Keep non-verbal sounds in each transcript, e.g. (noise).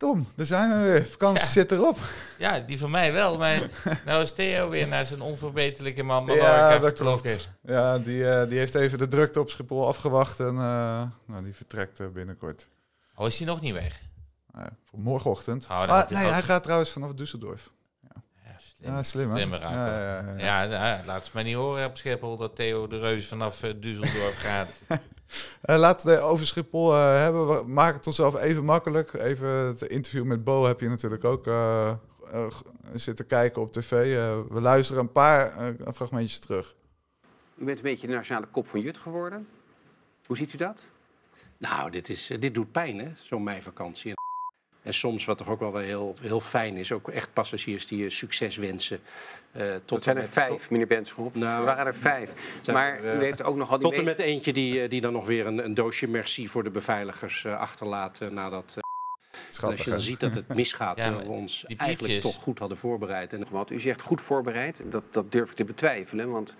Tom, daar zijn we weer. Vakantie zit erop. Ja, die van mij wel. Maar (laughs) nou is Theo weer naar zijn onverbeterlijke man ja, dat klopt. Ja, die, eh, die heeft even de drukte op Schiphol afgewacht en eh, nou, die vertrekt eh, binnenkort. Oh, is hij nog niet weg? Uh, voor morgenochtend. Oh, Ah, nee, ook- hij gaat trouwens vanaf Düsseldorf. Ja, slim. Ja, slim hè? Slimme raak, ja, hoor. ja, ja, ja. Ja, nou, laat het maar niet horen op Schiphol dat Theo de Reus vanaf eh, Düsseldorf (laughs) gaat. Eh, laten we het over Schiphol eh, hebben. We maken het onszelf even makkelijk. Even het interview met Bo heb je natuurlijk ook zitten kijken op tv. Eh, we luisteren een paar fragmentjes terug. U bent een beetje de nationale kop van Jut geworden. Hoe ziet u dat? Nou, dit, is, dit doet pijn, hè, zo'n meivakantie. En soms, wat toch ook wel weer heel, heel fijn is, ook echt passagiers die je succes wensen. eh, tot Dat zijn er met- vijf, meneer Benschop. Nou, er waren er vijf. Maar er, eh, u heeft ook nog al die... Tot en me- met eentje die, eh, die dan nog weer een, een doosje merci voor de beveiligers eh, achterlaat. eh, nadat, eh, als je dan ziet dat het misgaat, Ja, we ons die eigenlijk toch goed hadden voorbereid. En Want u zegt goed voorbereid. Dat, dat durf ik te betwijfelen. Want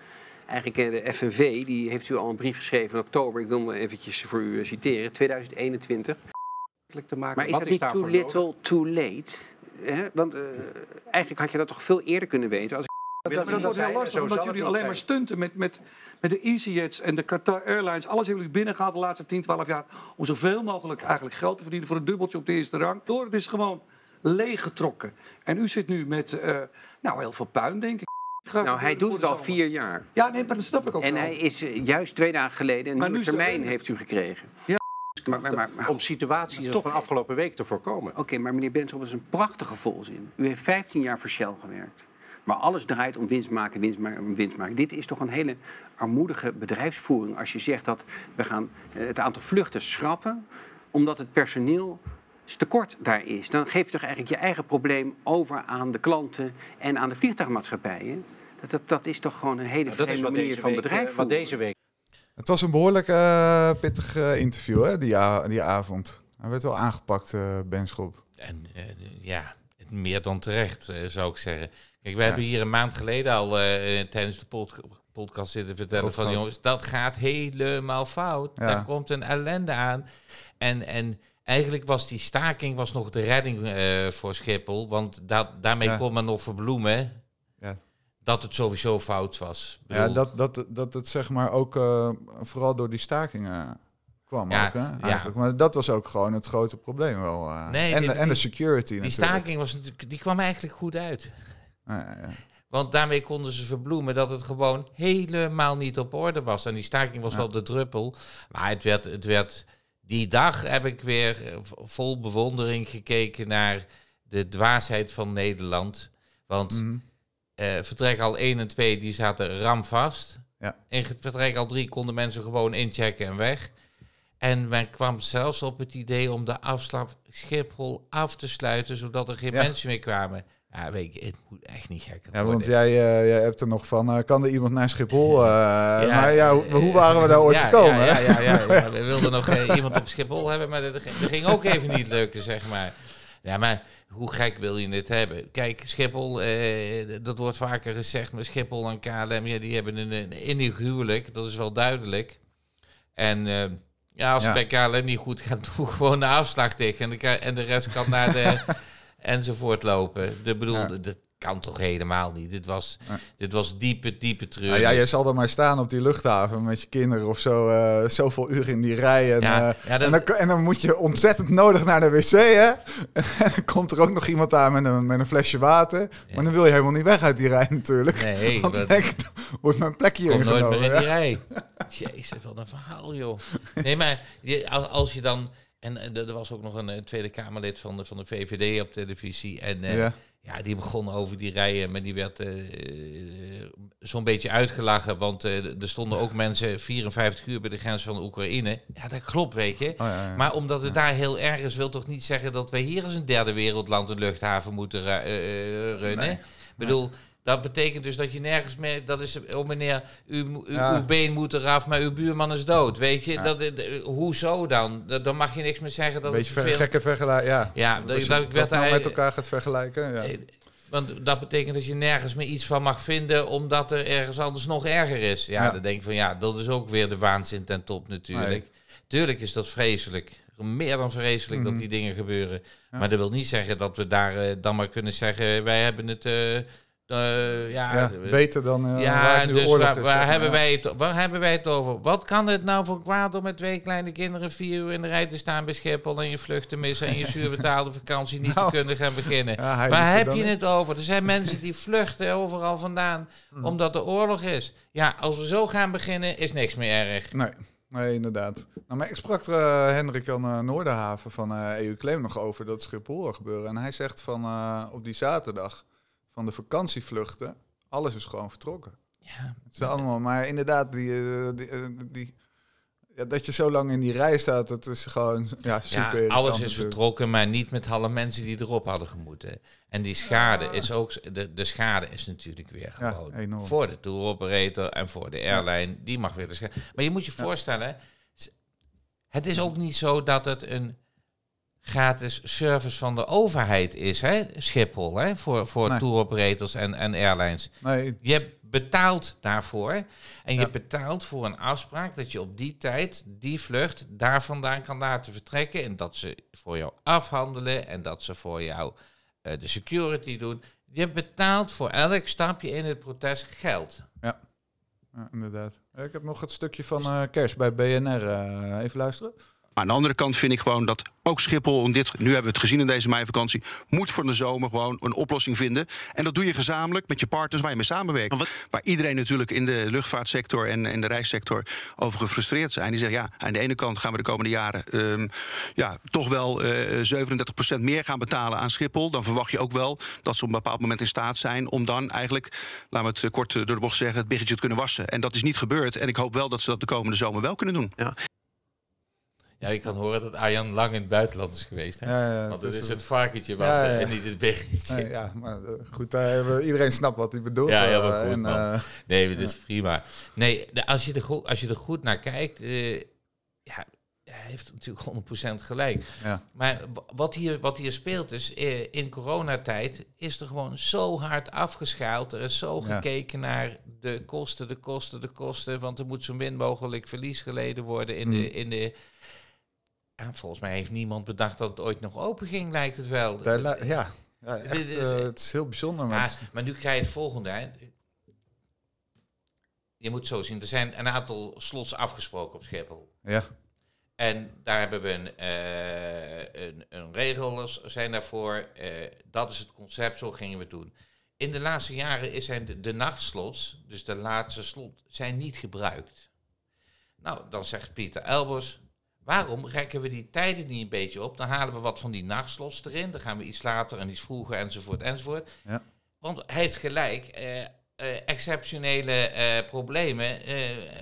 eigenlijk eh, de FNV die heeft u al een brief geschreven in oktober. Ik wil hem eventjes voor u eh, citeren. 2021. Te maken. Maar is wat dat is niet too nodig? little, too late? Hè? Want eh, eigenlijk had je dat toch veel eerder kunnen weten. Als je dat wordt heel lastig, Zo omdat jullie alleen maar stunten met, met, met de EasyJets en de Qatar Airlines. Alles hebben jullie binnengehaald de laatste 10, 12 jaar. Om zoveel mogelijk eigenlijk geld te verdienen voor een dubbeltje op de eerste rang. Door het is gewoon leeggetrokken. En u zit nu met eh, nou, heel veel puin, denk ik. Gaat nou, hij doet het al zomer. vier jaar. Ja, nee, maar dat snap ik ook En wel. hij is eh, juist twee dagen geleden een nieuwe termijn heeft u gekregen. Ja. Maar, maar, maar, maar- Om situaties toch- van afgelopen week te voorkomen. Oké, maar meneer Benschop, dat is een prachtige volzin. U heeft 15 jaar voor Shell gewerkt. Maar alles draait om winst maken, winst maken, winst maken. Dit is toch een hele armoedige bedrijfsvoering als je zegt dat we gaan eh, het aantal vluchten schrappen omdat het personeel tekort daar is. Dan geef je toch eigenlijk je eigen probleem over aan de klanten en aan de vliegtuigmaatschappijen. Dat, dat, dat is toch gewoon een hele Nou, dat is wat manier deze, van week, eh, bedrijfsvoering. wat deze week Het was een behoorlijk eh, pittig eh, interview hè, die, die avond. Hij werd wel aangepakt, eh Benschop. En eh, ja, meer dan terecht, zou ik zeggen. Kijk, we hebben hier een maand geleden al tijdens de pod- podcast zitten vertellen van... jongens, dat gaat helemaal fout. Ja. Daar komt een ellende aan. En, en eigenlijk was die staking was nog de redding voor Schiphol. Want da daarmee Ja. kon men nog verbloemen Ja. Dat het sowieso fout was. Ja, dat, dat, dat het zeg maar ook eh, vooral door die stakingen kwam Ja, ook, hè, ja. Maar dat was ook gewoon het grote probleem wel. eh. Nee, en, die- en de die- security Die natuurlijk. staking was natuurlijk, die kwam eigenlijk goed uit. Ja. Want daarmee konden ze verbloemen dat het gewoon helemaal niet op orde was. En die staking was wel de druppel. Maar het werd, het werd. Die dag heb ik weer eh, vol bewondering gekeken naar de dwaasheid van Nederland. Want Mhm. Vertrek al 1 en 2 die zaten ramvast. Ja. In vertrek al 3 konden mensen gewoon inchecken en weg. En men kwam zelfs op het idee om de afslag Schiphol af te sluiten, zodat er geen Ja. mensen meer kwamen. Ja, weet je, het moet echt niet Ja, worden. want jij, eh, jij hebt er nog van, eh, kan er iemand naar Schiphol? eh, maar ja, hoe, hoe waren we daar ooit ja, gekomen? Ja, ja, ja, ja, ja. We wilden nog eh, iemand op Schiphol hebben, maar dat, ging- dat ging ook even niet lukken, zeg maar. Ja, maar hoe gek wil je het hebben? Kijk, Schiphol, eh, dat wordt vaker gezegd, maar Schiphol en KLM, ja, die hebben een, een innig huwelijk, dat is wel duidelijk. En eh, ja, als Ja. het bij KLM niet goed gaat, (laughs) doe gewoon de afslag tegen en de, en de rest kan naar de (laughs) enzovoort lopen. De bedoel, Ja. dat kan toch helemaal niet. Dit was, Ja. dit was diepe, diepe treur. Nou ja, jij zal er maar staan op die luchthaven met je kinderen of zo, eh, zoveel uur in die rij. En, Ja, eh, dat- en, dan, en dan moet je ontzettend nodig naar de wc, hè? (laughs) En dan komt er ook nog iemand aan met een, met een flesje water. Maar dan wil je helemaal niet weg uit die rij natuurlijk. Nee, (laughs) Want ik, wordt mijn plekje Kom nooit ingenomen. meer in die rij. Jezus, wat een verhaal, joh. Nee, maar als je dan... En eh, er was ook nog een, eh, Tweede Kamerlid van de, van de VVD op televisie. En eh, Ja. ja. die begon over die rijen, maar die werd zo'n beetje uitgelachen, want er stonden ook (laughs) mensen 54 uur bij de grens van Oekraïne. Ja, dat klopt, weet je. Oh, ja, ja. Maar omdat het daar heel erg is, wil toch niet zeggen dat wij hier als een derde wereldland een luchthaven moeten runnen. Nee. Ik bedoel, dat betekent dus dat je nergens meer, dat is, oh meneer, u, mo- u- Ja. uw been moet eraf, maar uw buurman is dood, weet je. Ja. Dat, eh, hoezo dan? Dan mag je niks meer zeggen dat beetje het ver, gekke vergelijking. Ja, Ja, dat, ik werd nou daar- met elkaar gaat vergelijken. Ja. eh, Want dat betekent dat je nergens meer iets van mag vinden, omdat er ergens anders nog erger is. Ja, Ja. dan denk ik van ja, dat is ook weer de waanzin ten top natuurlijk. Nee. Tuurlijk is dat vreselijk. Meer dan vreselijk dat Mhm. die dingen gebeuren. Ja. Maar dat wil niet zeggen dat we daar eh, dan maar kunnen zeggen, wij hebben het... eh, eh, ja, Ja, beter dan eh, waar ja, nu dus oorlog waar, waar hebben wij het, waar hebben wij het over? Wat kan het nou voor kwaad om met twee kleine kinderen vier uur in de rij te staan bij Schiphol en je vlucht te missen en je zuurbetaalde vakantie niet Nou. te kunnen gaan beginnen? (laughs) Ja, Waar heb je het over? Er zijn mensen die vluchten overal vandaan Hmm. omdat er oorlog is. Ja, als we zo gaan beginnen is niks meer erg. Nee, nee, inderdaad. Nou, maar ik sprak eh, Hendrik aan eh, Noorderhaven van EU Claim nog over dat Schiphol gebeuren. En hij zegt van op die zaterdag van de vakantievluchten, alles is gewoon vertrokken. Ja, Het is allemaal, maar inderdaad, die, eh, die, eh, die, ja, dat je zo lang in die rij staat, dat is gewoon ja, super ja alles is vertrokken, maar niet met alle mensen die erop hadden gemoeten. En die schade is ook, de, de schade is natuurlijk weer gewoon enorm. voor de tour operator en voor de airline. Die mag weer de schade. Maar je moet je voorstellen, het is ook niet zo dat het een gratis service van de overheid is, hè, Schiphol, hè, voor, voor Nee. tour operators en, en airlines. Nee, Je betaalt daarvoor. En je Ja. betaalt voor een afspraak dat je op die tijd, die vlucht, daar vandaan kan laten vertrekken. En dat ze voor jou afhandelen en dat ze voor jou eh, de security doen. Je betaalt voor elk stapje in het protest geld. ja, inderdaad. Ik heb nog het stukje van eh Cash bij BNR. eh, even luisteren. Maar aan de andere kant vind ik gewoon dat ook Schiphol, en dit, nu hebben we het gezien in deze meivakantie, moet voor de zomer gewoon een oplossing vinden. En dat doe je gezamenlijk met je partners waar je mee samenwerkt. Waar iedereen natuurlijk in de luchtvaartsector en in de reissector over gefrustreerd zijn. Die zeggen ja, aan de ene kant gaan we de komende jaren ehm, ja, toch wel eh 37% meer gaan betalen aan Schiphol. Dan verwacht je ook wel dat ze op een bepaald moment in staat zijn om dan eigenlijk, laten we het eh, kort eh, door de bocht zeggen, het biggetje te kunnen wassen. En dat is niet gebeurd. En ik hoop wel dat ze dat de komende zomer wel kunnen doen. Ja, je kan horen dat Arjan lang in het buitenland is geweest. Hè? Ja, ja, Want het is het varkentje was Ja, ja, ja. en niet het biggetje. Nee, ja, maar eh, goed, daar hebben- iedereen snapt wat hij bedoelt. Ja, heel eh, goed, en, eh, Nee, dit is prima. Nee, als je er goed, als je er goed naar kijkt, eh, ja, hij heeft natuurlijk 100% gelijk. ja. Maar wat hier, wat hier speelt is, eh, in coronatijd is er gewoon zo hard afgeschaald. Er is zo Ja. gekeken naar de kosten, de kosten, de kosten. Want er moet zo min mogelijk verlies geleden worden in Mm. de... In de volgens mij heeft niemand bedacht dat het ooit nog open ging, lijkt het wel. La- ja, ja echt, is- eh, het is heel bijzonder. Ja, met- maar nu krijg je het volgende. Hè. Je moet zo zien, er zijn een aantal slots afgesproken op Schiphol. ja, En daar hebben we een, eh, een, een regel zijn daarvoor. eh, dat is het concept, zo gingen we het doen. In de laatste jaren is zijn de, de nachtslots, dus de laatste slot, zijn niet gebruikt. Nou, dan zegt Pieter Elbers, waarom rekken we die tijden niet een beetje op? Dan halen we wat van die nachtslots erin, dan gaan we iets later en iets vroeger enzovoort enzovoort. Ja. Want hij heeft gelijk, eh, eh, exceptionele eh, problemen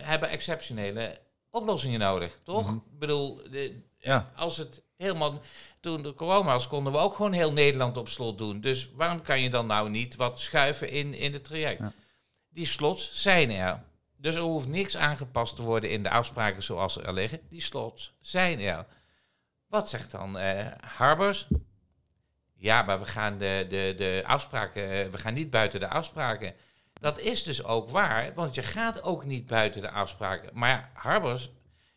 hebben exceptionele oplossingen nodig, toch? Mhm. Ik bedoel, de, Ja. als het helemaal... Toen de corona was, konden we ook gewoon heel Nederland op slot doen. Dus waarom kan je dan nou niet wat schuiven in, in het traject? Ja. Die slots zijn er. Dus er hoeft niks aangepast te worden in de afspraken zoals ze er liggen. Die slots zijn er. Wat zegt dan eh Harbers? Ja, maar we gaan de, de, de afspraken, eh, we gaan niet buiten de afspraken. Dat is dus ook waar, want je gaat ook niet buiten de afspraken. Maar ja, Harbers,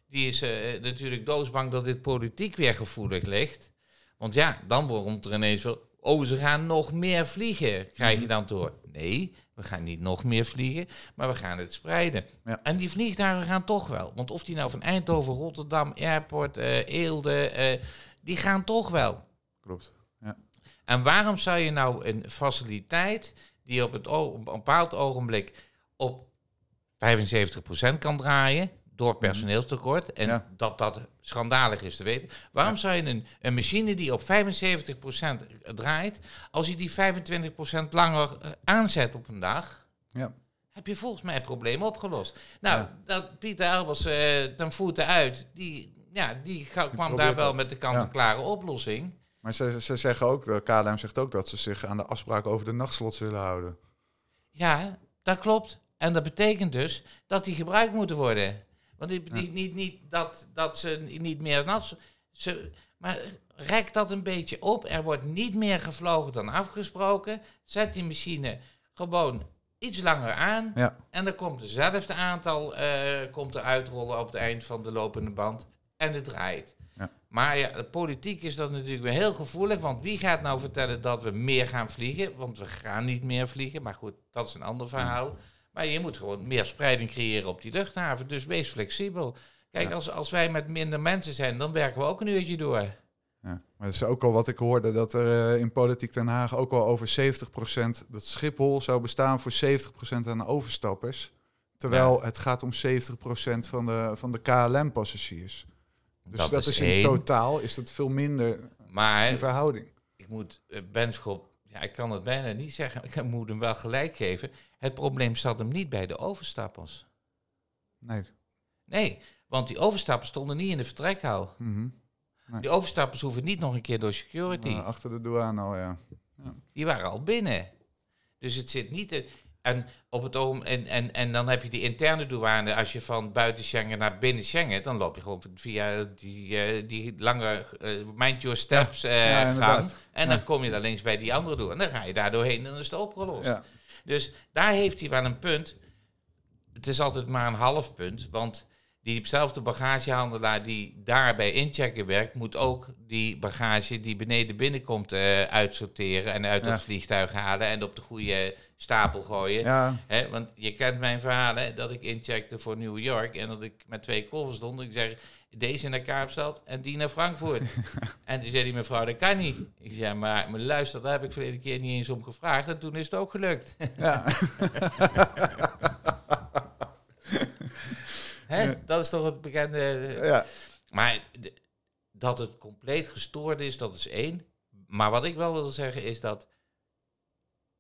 die is eh, natuurlijk doodsbang dat dit politiek weer gevoelig ligt. Want ja, dan wordt er ineens wel, oh, ze gaan nog meer vliegen, krijg je dan door. Nee, we gaan niet nog meer vliegen, maar we gaan het spreiden. Ja. En die vliegtuigen gaan toch wel. Want of die nou van Eindhoven, Rotterdam, Airport, eh, Eelde, eh, die gaan toch wel. klopt. En waarom zou je nou een faciliteit die op, het, op een bepaald ogenblik op 75% kan draaien door personeelstekort en Ja. dat dat schandalig is te weten. Waarom zou je een, een machine die op 75% draait, als je die 25% langer eh, aanzet op een dag, Ja. heb je volgens mij het probleem opgelost. Nou, dat Pieter Elbers eh ten voeten uit, die, ja, die kwam daar wel dat. met de kant-en-klare oplossing. Maar ze, ze zeggen ook, de KLM zegt ook dat ze zich aan de afspraak over de nachtslots willen houden. Ja, dat klopt. En dat betekent dus dat die gebruikt moeten worden. Want die, niet, niet, niet dat, dat ze niet meer nat... Ze, maar rek dat een beetje op. Er wordt niet meer gevlogen dan afgesproken. Zet die machine gewoon iets langer aan. Ja. En dan komt hetzelfde aantal eh, komt er uitrollen op het eind van de lopende band. En het draait. Ja. Maar ja, de politiek is dat natuurlijk weer heel gevoelig. Want wie gaat nou vertellen dat we meer gaan vliegen? Want we gaan niet meer vliegen. Maar goed, dat is een ander verhaal. Maar je moet gewoon meer spreiding creëren op die luchthaven. Dus wees flexibel. Kijk, Ja. als, als wij met minder mensen zijn, dan werken we ook een uurtje door. Ja. Maar dat is ook al wat ik hoorde, dat er eh, in Politiek Den Haag ook al over 70%, dat Schiphol zou bestaan voor 70% aan overstappers. Terwijl het gaat om 70% van de, van de KLM-passagiers. Dus dat, is, in één. totaal is dat veel minder Maar in verhouding. ik moet uh, Benschop, ja, ik kan het bijna niet zeggen, (laughs) ik moet hem wel gelijk geven. Het probleem zat hem niet bij de overstappers. Nee. Nee, want die overstappers stonden niet in de vertrekhal. Mhm. Die overstappers hoeven niet nog een keer door security. Nou, achter de douane al, ja. Die waren al binnen. Dus het zit niet. in- en, op het oom, en, en, en dan heb je die interne douane. Als je van buiten Schengen naar binnen Schengen. dan loop je gewoon via die, eh, die lange eh, mind your steps eh, ja, gang. inderdaad. En dan Ja. kom je daar links bij die andere douane. En dan ga je daar doorheen en dan is het opgelost. Dus daar heeft hij wel een punt. Het is altijd maar een half punt. Want diezelfde bagagehandelaar die daar bij inchecken werkt, moet ook die bagage die beneden binnenkomt eh, uitsorteren en uit Ja. het vliegtuig halen en op de goede stapel gooien. ja. Hè, want je kent mijn verhaal, hè, dat ik incheckte voor New York en dat ik met twee koffers stond. Ik zeg, deze naar Kaapstad en die naar Frankfurt. (laughs) en toen zei die mevrouw, dat kan niet. Ik zei, maar, maar luister, daar heb ik verleden keer niet eens om gevraagd en toen is het ook gelukt. ja. (laughs) Hè? Dat is toch het bekende... ja. Maar dat het compleet gestoord is, dat is één. Maar wat ik wel wil zeggen is dat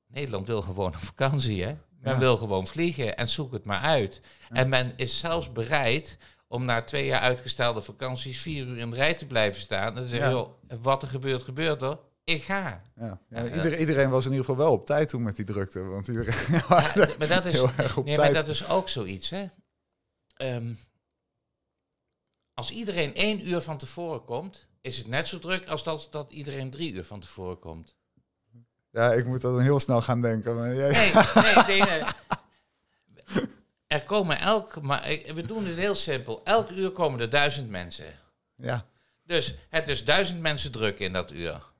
Nederland wil gewoon een vakantie, hè? Men Ja. wil gewoon vliegen en zoek het maar uit. En men is zelfs bereid om na twee jaar uitgestelde vakanties vier uur in de rij te blijven staan. En te zeggen, Ja. joh, wat er gebeurt, gebeurt er. Ik ga. Ja. Iedereen, iedereen was in ieder geval wel op tijd toen met die drukte. Want iedereen (laughs) maar dat is, heel erg op nee, maar dat is ook zoiets, hè. Ehm, als iedereen één uur van tevoren komt, is het net zo druk als dat, dat iedereen drie uur van tevoren komt. Ja, ik moet dan heel snel gaan denken. Maar jij- Nee, (laughs) nee, nee. nee. Er komen elk, maar ik- we doen het heel simpel. Elk uur komen er duizend mensen. Ja, Dus het is duizend mensen druk in dat uur.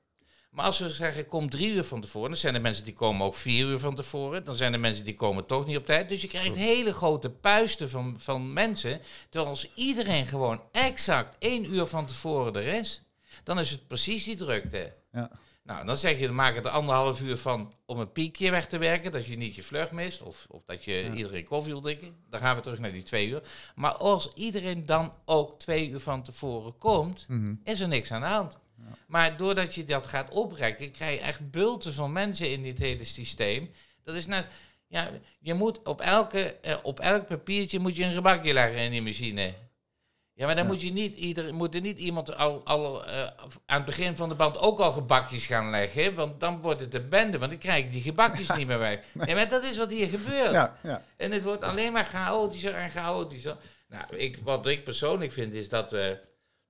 Maar als we zeggen, kom drie uur van tevoren, dan zijn er mensen die komen ook vier uur van tevoren. Dan zijn er mensen die komen toch niet op tijd. Dus je krijgt hele grote puisten van, van mensen. Terwijl als iedereen gewoon exact één uur van tevoren er is, dan is het precies die drukte. ja. Nou, dan zeg je, dan maak er anderhalf uur van om een piekje weg te werken. Dat je niet je vlucht mist. Of, of dat je iedereen koffie wil drinken. Dan gaan we terug naar die twee uur. Maar als iedereen dan ook twee uur van tevoren komt, Mhm. is er niks aan de hand. Maar doordat je dat gaat oprekken, krijg je echt bulten van mensen in dit hele systeem. Dat is net, ja, je moet op, elke, eh, op elk papiertje moet je een gebakje leggen in die machine. Ja, maar dan Ja. moet je niet, ieder, moet er niet iemand al, al eh, aan het begin van de band ook al gebakjes gaan leggen. Want dan wordt het een bende, want dan krijg ik die gebakjes niet meer weg. Nee, maar dat is wat hier gebeurt. ja, ja. En het wordt alleen maar chaotischer en chaotischer. Nou, ik, wat ik persoonlijk vind is dat we...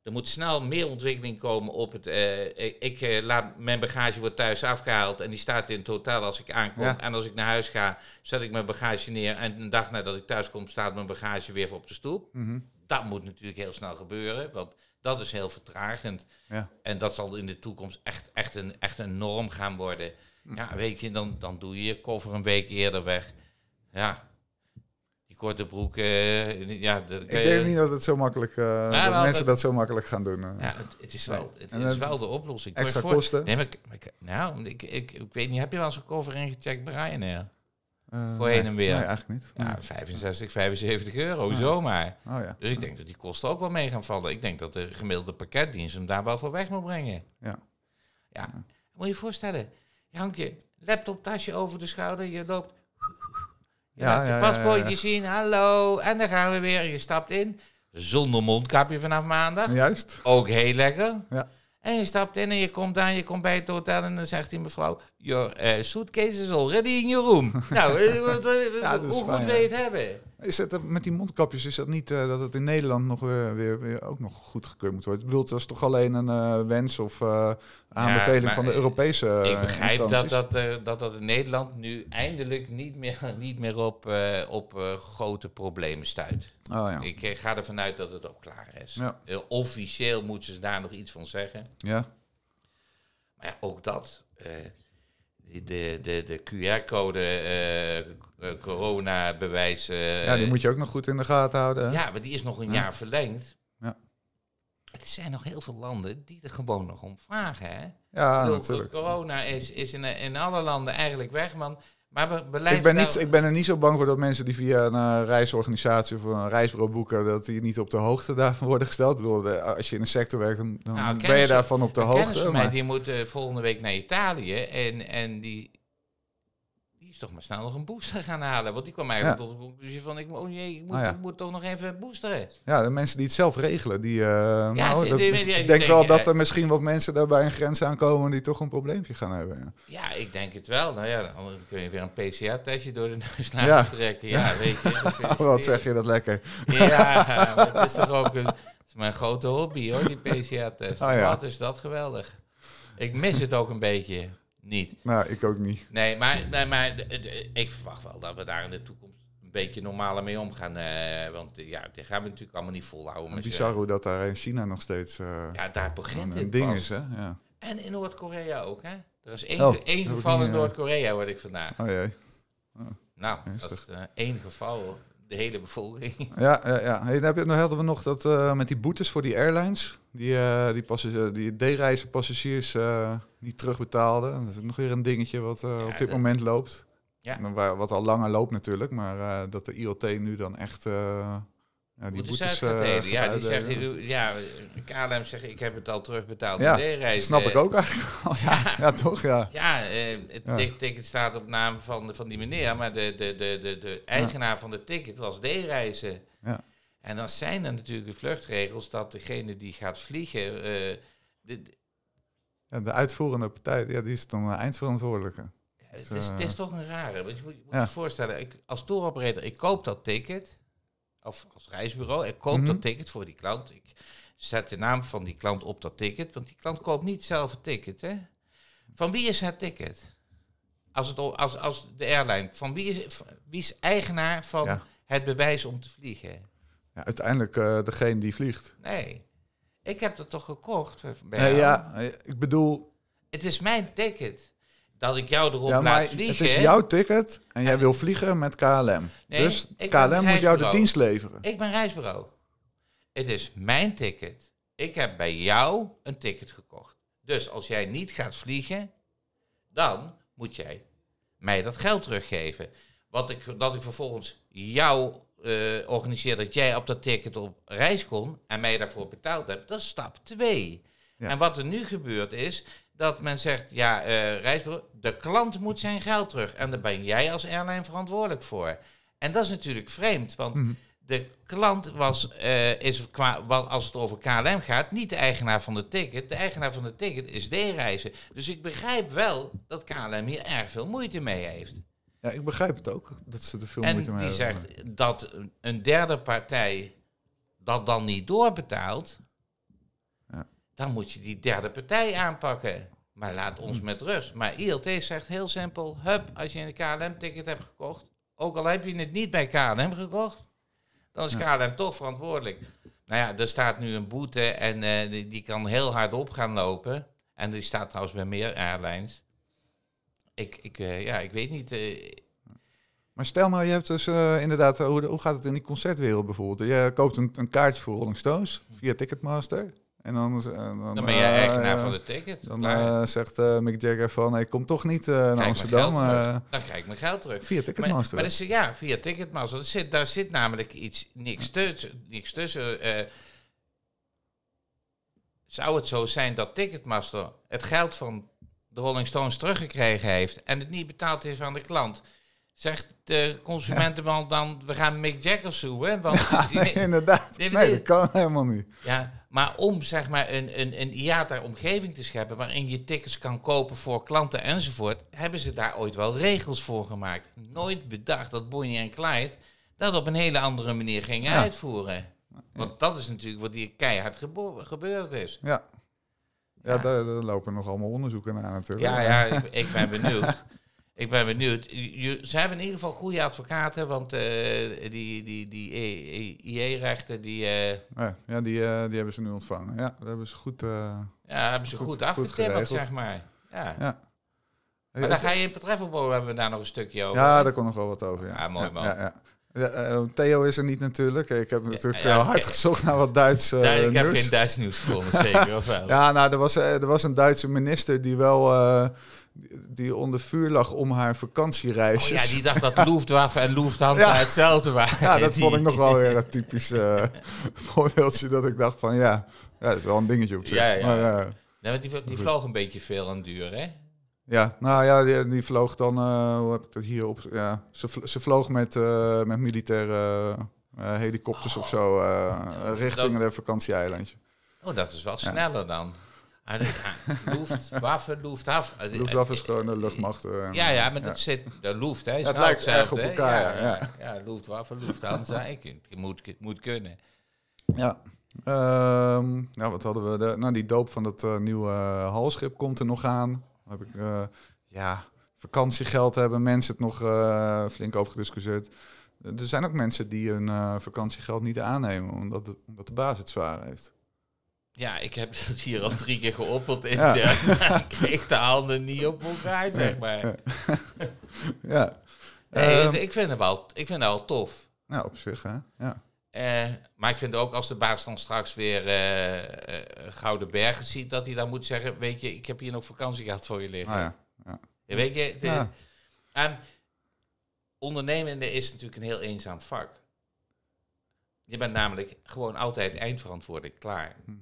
Er moet snel meer ontwikkeling komen op het... eh, ik eh, laat, mijn bagage wordt thuis afgehaald en die staat in het hotel als ik aankom. Ja. En als ik naar huis ga, zet ik mijn bagage neer. En een dag nadat ik thuis kom, staat mijn bagage weer op de stoep. Mhm. Dat moet natuurlijk heel snel gebeuren, want dat is heel vertragend. ja. En dat zal in de toekomst echt, echt, een, echt een norm gaan worden. Ja, weet je, dan, dan doe je je koffer een week eerder weg. Ja, korte broek, eh, ja, dat Ik je- denk niet dat het zo makkelijk, eh, dat mensen dat- dat zo makkelijk gaan doen. eh. Ja, het, het is wel, het is wel de oplossing. extra Voor- kosten? Nee, maar, nou, ik, ik, ik weet niet, heb je wel eens een koffer ingecheckt bij Ryanair? Eh, voor nee. heen en weer. Nee, eigenlijk niet. Ja, Nee. 65, 75 euro, zomaar. Oh ja. Dus ik denk dat die kosten ook wel mee gaan vallen. Ik denk dat de gemiddelde pakketdienst hem daar wel voor weg moet brengen. Ja. Ja, moet je je voorstellen. Je hangt je laptoptasje over de schouder, je loopt... Je Ja, laat je paspoortje zien, hallo, en dan gaan we weer. Je stapt in, zonder mondkapje vanaf maandag. Juist. Ook heel lekker. Ja. En je stapt in en je komt aan, je komt bij het hotel en dan zegt die mevrouw... Your eh, suitcase is already in your room. (laughs) nou, eh, eh, Ja, hoe fijn, goed wil je het hebben? Is het, eh, met die mondkapjes, is dat niet eh, dat het in Nederland nog weer, weer, weer ook nog goedgekeurd moet worden? Ik bedoel, het was toch alleen een eh, wens of eh, aanbeveling van de Europese eh, Ik begrijp dat instanties? dat, eh, dat dat in Nederland nu eindelijk niet meer, (laughs) niet meer op, eh, op eh, grote problemen stuit. Oh ja. Ik eh, ga ervan uit dat het ook klaar is. Ja. Eh, officieel moeten ze daar nog iets van zeggen. ja. Maar ja, ook dat. Eh, de, de, de QR-code eh, eh, coronabewijs. eh, ja, die moet je ook nog goed in de gaten houden. hè? Ja, maar die is nog een Ja. jaar verlengd. Ja. Er zijn nog heel veel landen die er gewoon nog om vragen. Hè? Ja, bedoel, natuurlijk. Corona is, is in, in alle landen eigenlijk weg, man. Maar we Ik ben, niet, ik ben er niet zo bang voor dat mensen die via een eh, reisorganisatie of een reisbureau boeken, dat die niet op de hoogte daarvan worden gesteld. Ik bedoel, de- als je in een sector werkt, dan, dan Nou, ben je daarvan op de Een kennis hoogte. van mij, die moet eh, volgende week naar Italië. En, en die, toch maar snel nog een booster gaan halen. Want die kwam eigenlijk tot de conclusie van... Ik, oh jee, ik moet, Ah, ja. ik moet toch nog even boosteren. Ja, de mensen die het zelf regelen, die. nou, ze- dat- die- die- die ik denk wel dat er misschien wat mensen daar bij een grens aankomen die toch een probleempje gaan hebben. Ja. Ja, ik denk het wel. Nou ja, dan kun je weer een PCR-testje door de neus Ja. laten trekken. Ja, weet je. (laughs) Wat zeg je dat lekker? Ja, maar het is toch ook een, is mijn grote hobby hoor, die PCR-test. Ah, ja. Wat is dat geweldig. Ik mis het ook een beetje niet. Nou, ik ook niet. Nee, maar, nee, maar ik verwacht wel dat we daar in de toekomst een beetje normaler mee omgaan. eh want eh, ja, die gaan we natuurlijk allemaal niet volhouden. Z'n- bizar hoe dat daar in China nog steeds eh, Ja, daar begint een het ding pas. is, hè? Ja. En in Noord-Korea ook, hè? Er is één, Oh, één geval niet, in eh, Noord-Korea, hoorde ik vandaag. Oh jee. Nou, Rustig. dat is eh, één geval, de hele bevolking. (laughs) Ja, ja, ja. Hey, dan heb je, dan hadden we nog dat eh, met die boetes voor die airlines. Die, eh die, passagier, die D-reizen passagiers eh, niet terugbetaalden. Dat is ook nog weer een dingetje wat eh, op dit dat- moment loopt. Ja. Wat al langer loopt natuurlijk. Maar eh, dat de ILT nu dan echt eh, ja, die Boetes gaat Ja, die zeggen, ja, KLM zegt, ik heb het al terugbetaald. Ja, D-reis, snap ik ook eigenlijk (laughs) wel. Ja, ja toch? Ja. Ja, het ticket staat op naam van, van die meneer, maar de, de, de, de, de eigenaar van de ticket was D-reizen. Ja. En dan zijn er natuurlijk de vluchtregels dat degene die gaat vliegen, de- Ja, de uitvoerende partij, ja, die is dan eh, eindverantwoordelijke. het, is, het is toch een rare. Want je moet je, moet Ja. je voorstellen, ik, als touroperator, ik koop dat ticket, of als reisbureau, ik koop Mhm. dat ticket voor die klant. Ik zet de naam van die klant op dat ticket, want die klant koopt niet zelf het ticket. Hè? Van wie is het ticket? Als, het, als, als de airline, van wie is, wie is eigenaar van Ja. het bewijs om te vliegen? Ja, uiteindelijk eh, degene die vliegt. Nee. Ik heb dat toch gekocht Nee, ja, eh, ik bedoel, Het is mijn ticket. Dat ik jou erop ja, maar laat het vliegen. is jouw ticket en jij wil vliegen met KLM. Nee, dus KLM moet jou de dienst leveren. Ik ben reisbureau. Het is mijn ticket. Ik heb bij jou een ticket gekocht. Dus als jij niet gaat vliegen, dan moet jij mij dat geld teruggeven. Wat ik, dat ik vervolgens jou organiseer dat jij op dat ticket op reis kon en mij daarvoor betaald hebt, dat is stap 2. Ja. En wat er nu gebeurt is dat men zegt, ja, eh reisbureau, de klant moet zijn geld terug. En daar ben jij als airline verantwoordelijk voor. En dat is natuurlijk vreemd, want Mhm. de klant was, eh, is qua, wat, als het over KLM gaat, niet de eigenaar van de ticket. De eigenaar van de ticket is D-reizen. Dus ik begrijp wel dat KLM hier erg veel moeite mee heeft. Ja, ik begrijp het ook, dat ze er veel en moeite mee die hebben. zegt dat een- derde partij dat dan niet doorbetaalt, Ja. dan moet je die derde partij aanpakken. Maar laat ons Hm. met rust. Maar ILT zegt heel simpel, hup, als je een KLM-ticket hebt gekocht, ook al heb je het niet bij KLM gekocht, dan is KLM toch verantwoordelijk. Nou ja, er staat nu een boete en eh, die, die kan heel hard op gaan lopen. En die staat trouwens bij meer airlines. Ik, ik, eh, ja, ik weet niet. eh, Maar stel nou, je hebt dus eh, inderdaad, hoe, hoe gaat het in die concertwereld bijvoorbeeld? Je koopt een, een kaartje voor Rolling Stones via Ticketmaster. En dan, dan, dan ben jij eigenaar van de ticket. Dan zegt Mick Jagger van, ik kom toch niet naar Krijg Amsterdam. dan krijg ik mijn geld terug. via Ticketmaster. maar is, ja, via Ticketmaster. Er zit, daar zit namelijk iets, niks tussen. Niks tussen zou het zo zijn dat Ticketmaster het geld van de Rolling Stones teruggekregen heeft en het niet betaald is aan de klant, Zegt de consumentenman dan, we gaan Mick Jagger zoeken. Want (laughs) Nee, inderdaad. Nee, dat kan helemaal niet. Ja, maar om zeg maar een, een, een IATA-omgeving te scheppen waarin je tickets kan kopen voor klanten enzovoort, hebben ze daar ooit wel regels voor gemaakt. Nooit bedacht dat Bonnie en Clyde dat op een hele andere manier gingen Ja. uitvoeren. Want dat is natuurlijk wat hier keihard gebeurd is. Ja. Ja, daar, daar lopen nog allemaal onderzoeken naar natuurlijk. Ja, ja, ik, (laughs) ik ben benieuwd. Ik ben benieuwd. Je, ze hebben in ieder geval goede advocaten, want eh, die, die, die IE-rechten, die eh, Ja, ja, die, eh, die hebben ze nu ontvangen. Ja, dat hebben ze goed... ja, hebben ze Goed- goed, afgetimmerd, zeg maar. Ja. ja. Maar daar ga je in Petreffelbo hebben we daar nog een stukje over. Ja, daar komt nog wel wat over. Ja, Ja, mooi, ja, man. Ja, ja. Eh, Theo is er niet natuurlijk. Ik heb natuurlijk ja, wel oké. hard gezocht naar wat Duits eh, Daar, ik heb nieuws. geen Duits nieuws gevonden, zeker of wel? (laughs) Ja, nou, er was, eh, er was een Duitse minister die wel eh, die- onder vuur lag om haar Oh vakantiereisjes. ja, die dacht dat Luftwaffe en Lufthansa Ja. hetzelfde waren. Ja, dat (laughs) vond ik nog wel weer een typisch (laughs) eh, voorbeeldje dat ik dacht van ja, ja, dat is wel een dingetje op zich. Ja, ja. Maar, eh, Nee, want die, die vloog een beetje veel en duur, hè? Ja, nou ja, die, die vloog dan, eh, hoe heb ik dat hier op? Ja, ze, ze vloog met, eh, met militaire eh, helikopters of zo eh, richting dat- de vakantieeilandje. Oh, dat is wel sneller dan. (laughs) Luftwaffe, Lufthansa. Luftwaffe is gewoon de luchtmacht. Ja, ja, maar dat zit... De Luft, hè? is het nou lijkt erg op elkaar, Ja, ja, ja. Luftwaffe, Lufthansa. (laughs) het moet, het moet kunnen. Ja. Ehm, nou, wat hadden we? De, nou, die doop van dat nieuwe halschip komt er nog aan. Heb ik, eh, ja, vakantiegeld hebben mensen het nog eh, flink over gediscussieerd. Er zijn ook mensen die hun eh, vakantiegeld niet aannemen, omdat, het, omdat de baas het zwaar heeft. Ja, ik heb het hier al drie keer geopperd in Ja. (laughs) Ik kreeg de handen niet op elkaar, zeg maar. (laughs) Ja, Nee, Ehm. ik vind het wel, ik vind het wel tof. nou, op zich, hè. Ja. Eh, maar ik vind ook als de baas dan straks weer eh, eh, Gouden Bergen ziet, dat hij dan moet zeggen, weet je, ik heb hier nog vakantie gehad voor je liggen. Nou ja. Ja, weet je, de, en ondernemende is natuurlijk een heel eenzaam vak. Je bent namelijk gewoon altijd eindverantwoordelijk klaar. Mhm.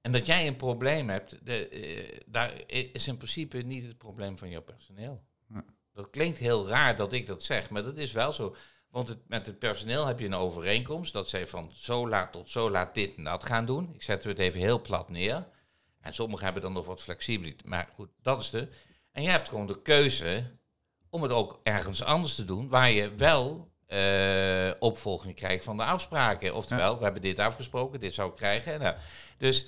En dat jij een probleem hebt, de, daar is in principe niet het probleem van jouw personeel. Dat klinkt heel raar dat ik dat zeg, maar dat is wel zo. Want het, met het personeel heb je een overeenkomst dat zij van zo laat tot zo laat dit en dat gaan doen. Ik zet het even heel plat neer. En sommigen hebben dan nog wat flexibiliteit. Maar goed, dat is de. En je hebt gewoon de keuze om het ook ergens anders te doen, waar je wel eh, opvolging krijgt van de afspraken. Oftewel, we hebben dit afgesproken, dit zou ik krijgen. Nou, dus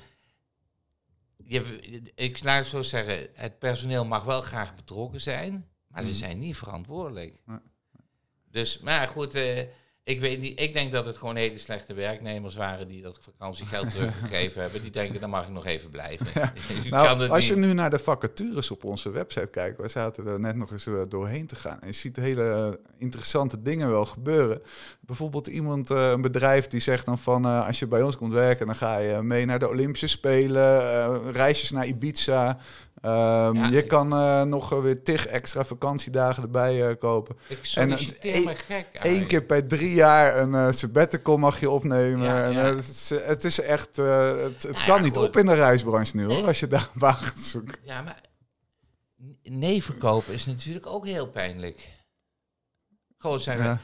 je, ik laat het zo zeggen, het personeel mag wel graag betrokken zijn, maar ze zijn niet verantwoordelijk. Dus, maar goed, eh, ik weet niet. Ik denk dat het gewoon hele slechte werknemers waren die dat vakantiegeld (laughs) teruggegeven hebben. Die denken, dan mag ik nog even blijven. (laughs) Nou, als je nu naar de vacatures op onze website kijkt, we zaten er net nog eens eh, doorheen te gaan. En je ziet hele eh, interessante dingen wel gebeuren. Bijvoorbeeld iemand, een bedrijf die zegt dan van, als je bij ons komt werken, dan ga je mee naar de Olympische Spelen, reisjes naar Ibiza. Ehm, Ja, je kan eh, nog weer tig extra vakantiedagen erbij eh, kopen. Ik en, solliciteer eh, me gek Eén keer per drie jaar een eh sabbatical mag je opnemen. Ja, en, ja. het, is, het is echt, het, het Nou kan niet goed. op in de reisbranche nu hoor, als je daar een baan gaat zoeken. Ja, maar nee verkopen is natuurlijk ook heel pijnlijk. Gewoon zeggen,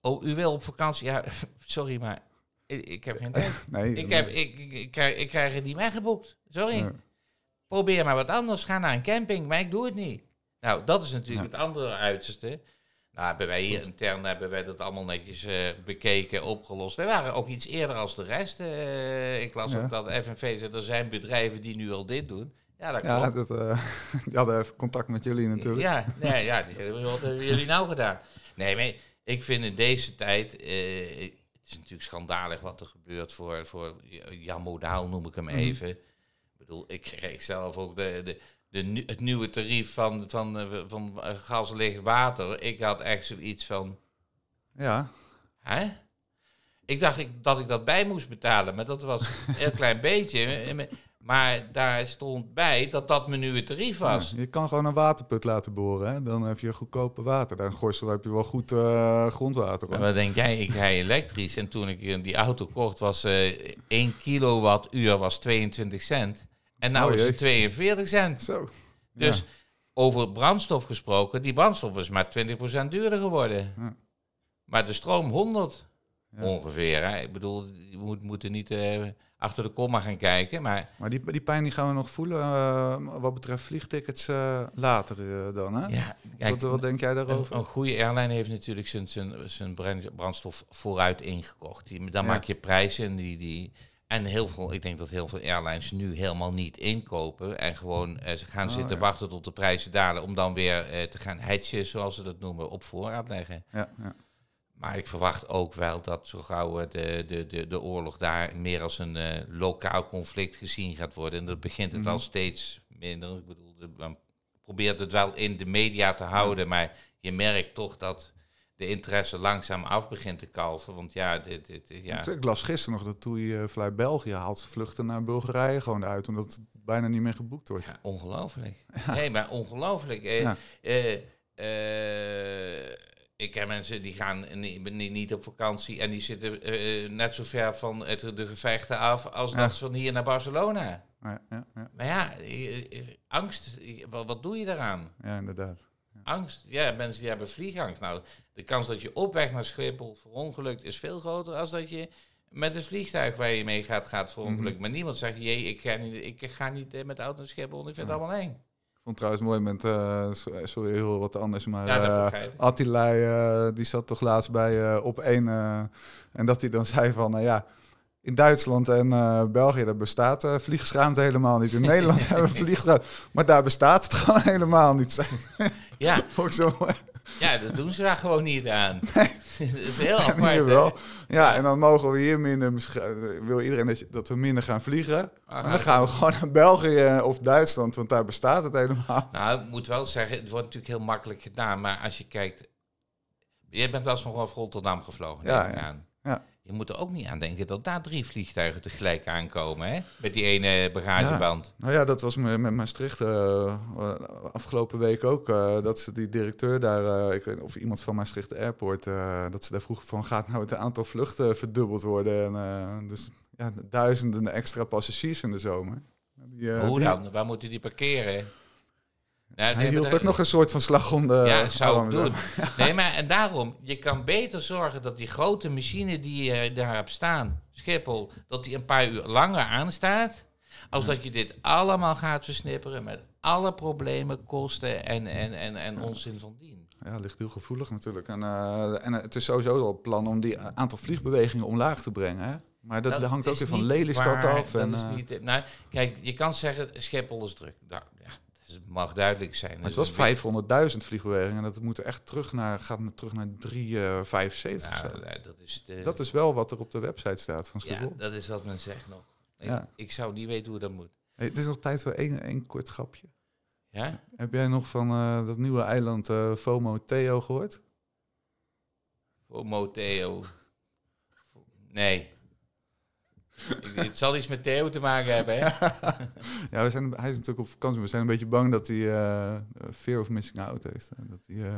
oh, u wil op vakantie? Ja, (laughs) sorry, maar ik, ik heb geen tijd. (laughs) Nee, ik, heb, ik, ik, ik, krijg, ik krijg het niet weggeboekt. Sorry. Probeer maar wat anders. Ga naar een camping, maar ik doe het niet. Nou, dat is natuurlijk het andere uiterste. Nou, hebben wij hier intern hebben wij dat allemaal netjes eh, bekeken, opgelost. Wij waren ook iets eerder als de rest. eh, ik las Ja. ook dat FNV zei, er zijn bedrijven die nu al dit doen. Ja, dat Ja, klopt. dat, eh, (laughs) die hadden even contact met jullie natuurlijk. Ja, nee, ja, die zeggen, wat hebben jullie nou gedaan? Nee, maar ik vind in deze tijd, het is natuurlijk schandalig wat er gebeurt voor, voor Jan Modaal, noem ik hem Mhm. even. Bedoel, ik kreeg zelf ook de, de, de, het nieuwe tarief van, van, eh, van eh, gas, licht, water. Ik had echt zoiets van, Ja, hè? Ik dacht ik, dat ik dat bij moest betalen, maar dat was (laughs) een heel klein beetje. Maar daar stond bij dat dat mijn nieuwe tarief was. Ja, je kan gewoon een waterput laten boren. Hè? Dan heb je goedkope water. Daar in Gorsel heb je wel goed eh, grondwater. Hoor. wat denk jij? Ik rij elektrisch. En toen ik eh, die auto kocht, was eh 1 kilowattuur was 22 cent. En nou Oh, is het 42 cent. Zo. Dus Ja. over brandstof gesproken. Die brandstof is maar 20% duurder geworden. Ja. Maar de stroom 100 Ja. ongeveer. Hè? Ik bedoel, we moet, moeten niet eh, achter de komma gaan kijken. Maar Maar die, die pijn die gaan we nog voelen eh, wat betreft vliegtickets eh, later dan, hè? ja, kijk, wat, wat denk jij daarover? een goede airline heeft natuurlijk zijn, zijn, zijn brand- brandstof vooruit ingekocht. Die, dan maak je prijzen die... die en heel veel, ik denk dat heel veel airlines nu helemaal niet inkopen. En gewoon eh, ze gaan Oh, zitten ja. wachten tot de prijzen dalen. Om dan weer eh, te gaan hedgen, zoals ze dat noemen, op voorraad leggen. Ja, ja. Maar ik verwacht ook wel dat zo gauw eh, de, de, de, de oorlog daar meer als een lokaal conflict gezien gaat worden. En dat begint het Mhm. al steeds minder. Ik bedoel, de, men probeert het wel in de media te houden, maar je merkt toch dat de interesse langzaam af begint te kalven. Want ja, dit, dit, ja. Ik las gisteren nog dat uh, Fly België haalt vluchten naar Bulgarije gewoon uit, omdat het bijna niet meer geboekt wordt. Ja, ongelooflijk. (laughs) Nee, maar ongelooflijk. Eh, Ja. eh, eh, ik ken mensen die gaan niet, niet, op vakantie en die zitten eh, net zo ver van het, de gevechten af als Ja. dat van hier naar Barcelona. Ja, ja, ja, Maar ja, eh, eh, angst, eh, wat, wat doe je daaraan? ja, inderdaad. Angst, ja, mensen die hebben vliegangst. Nou, de kans dat je op weg naar Schiphol verongelukt is veel groter als dat je met het vliegtuig waar je mee gaat, gaat verongelukken. Mhm. Maar niemand zegt, jee, ik ga niet, ik ga niet eh, met de auto naar Schiphol, ik vind het allemaal eng. Ik vond het trouwens mooi met, so- sorry, heel wat anders, maar Ja. Attila, die zat toch laatst bij op één en dat hij dan (laughs) zei van, nou ja, in Duitsland en eh, België, daar bestaat eh vliegschaamte helemaal niet. In (laughs) Nederland hebben we vliegschaamte, maar daar bestaat het (laughs) gewoon helemaal niet. (laughs) Ja, ja, dat doen ze daar gewoon niet aan. dat is heel En apart. wel. Ja, en dan mogen we hier minder, eh, wil iedereen dat, je, dat we minder gaan vliegen. Maar dan gaan we gewoon naar België of Duitsland, want daar bestaat het helemaal. Nou, ik moet wel zeggen, het wordt natuurlijk heel makkelijk gedaan. Maar als je kijkt... Jij bent wel eens vanaf Rotterdam gevlogen, Ja, ja. aan. Ja. Je moet er ook niet aan denken dat daar drie vliegtuigen tegelijk aankomen, hè? Met die ene bagageband. Nou ja, dat was me- met Maastricht eh, afgelopen week ook. eh, dat ze die directeur daar, eh, ik weet of iemand van Maastricht Airport, eh, dat ze daar vroegen van gaat nou het aantal vluchten verdubbeld worden. En, eh, dus ja, duizenden extra passagiers in de zomer. Die, eh, Hoe die- dan? Waar moeten die parkeren? Nou, Hij hield ook nog een soort van slag om de Ja, zou ik doen. Nee, maar en daarom, je kan beter zorgen dat die grote machine die eh, daar hebt staan, Schiphol, dat die een paar uur langer aanstaat, als dat je dit allemaal gaat versnipperen met alle problemen, kosten en, en, en, en onzin van dien. Ja, ligt heel gevoelig natuurlijk. En, eh, en het is sowieso al het plan om die aantal vliegbewegingen omlaag te brengen. Hè? Maar dat, hangt ook weer van Lelystad waar, af. Dat En, is eh, niet, nou, kijk, je kan zeggen, Schiphol is druk. Nou, ja, het mag duidelijk zijn. maar het Dus was een 500.000 vliegbewegingen. En dat moet echt terug naar, gaat terug naar 375. Ja, of zo. nou, dat is de, Dat is wel wat er op de website staat van ja, Schiphol. dat is wat men zegt nog. Ik, Ja. ik zou niet weten hoe dat moet. Hey, het is nog tijd voor één, één kort grapje. Ja? Heb jij nog van eh, dat nieuwe eiland eh, FOMO Theo gehoord? Homo Theo. Nee. Het zal iets met Theo te maken hebben, hè? (laughs) Ja, we zijn, hij is natuurlijk op vakantie. maar We zijn een beetje bang dat hij eh, fear of missing out heeft. Hè. Dat hij, eh,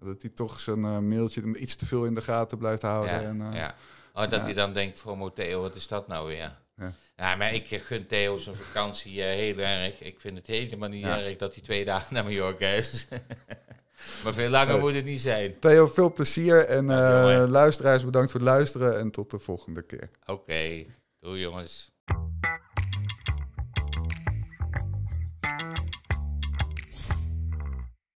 dat hij toch zijn eh, mailtje iets te veel in de gaten blijft houden. Ja, en, ja. Oh, dat ja. hij dan denkt, Homo Theo, wat is dat nou weer? Ja. Ja, maar ik gun Theo zijn vakantie heel erg. Ik vind het helemaal niet erg dat hij twee dagen naar Mallorca is. (laughs) maar veel langer moet het niet zijn. Theo, veel plezier. En luisteraars, bedankt voor het luisteren. En tot de volgende keer. Oké, doei jongens.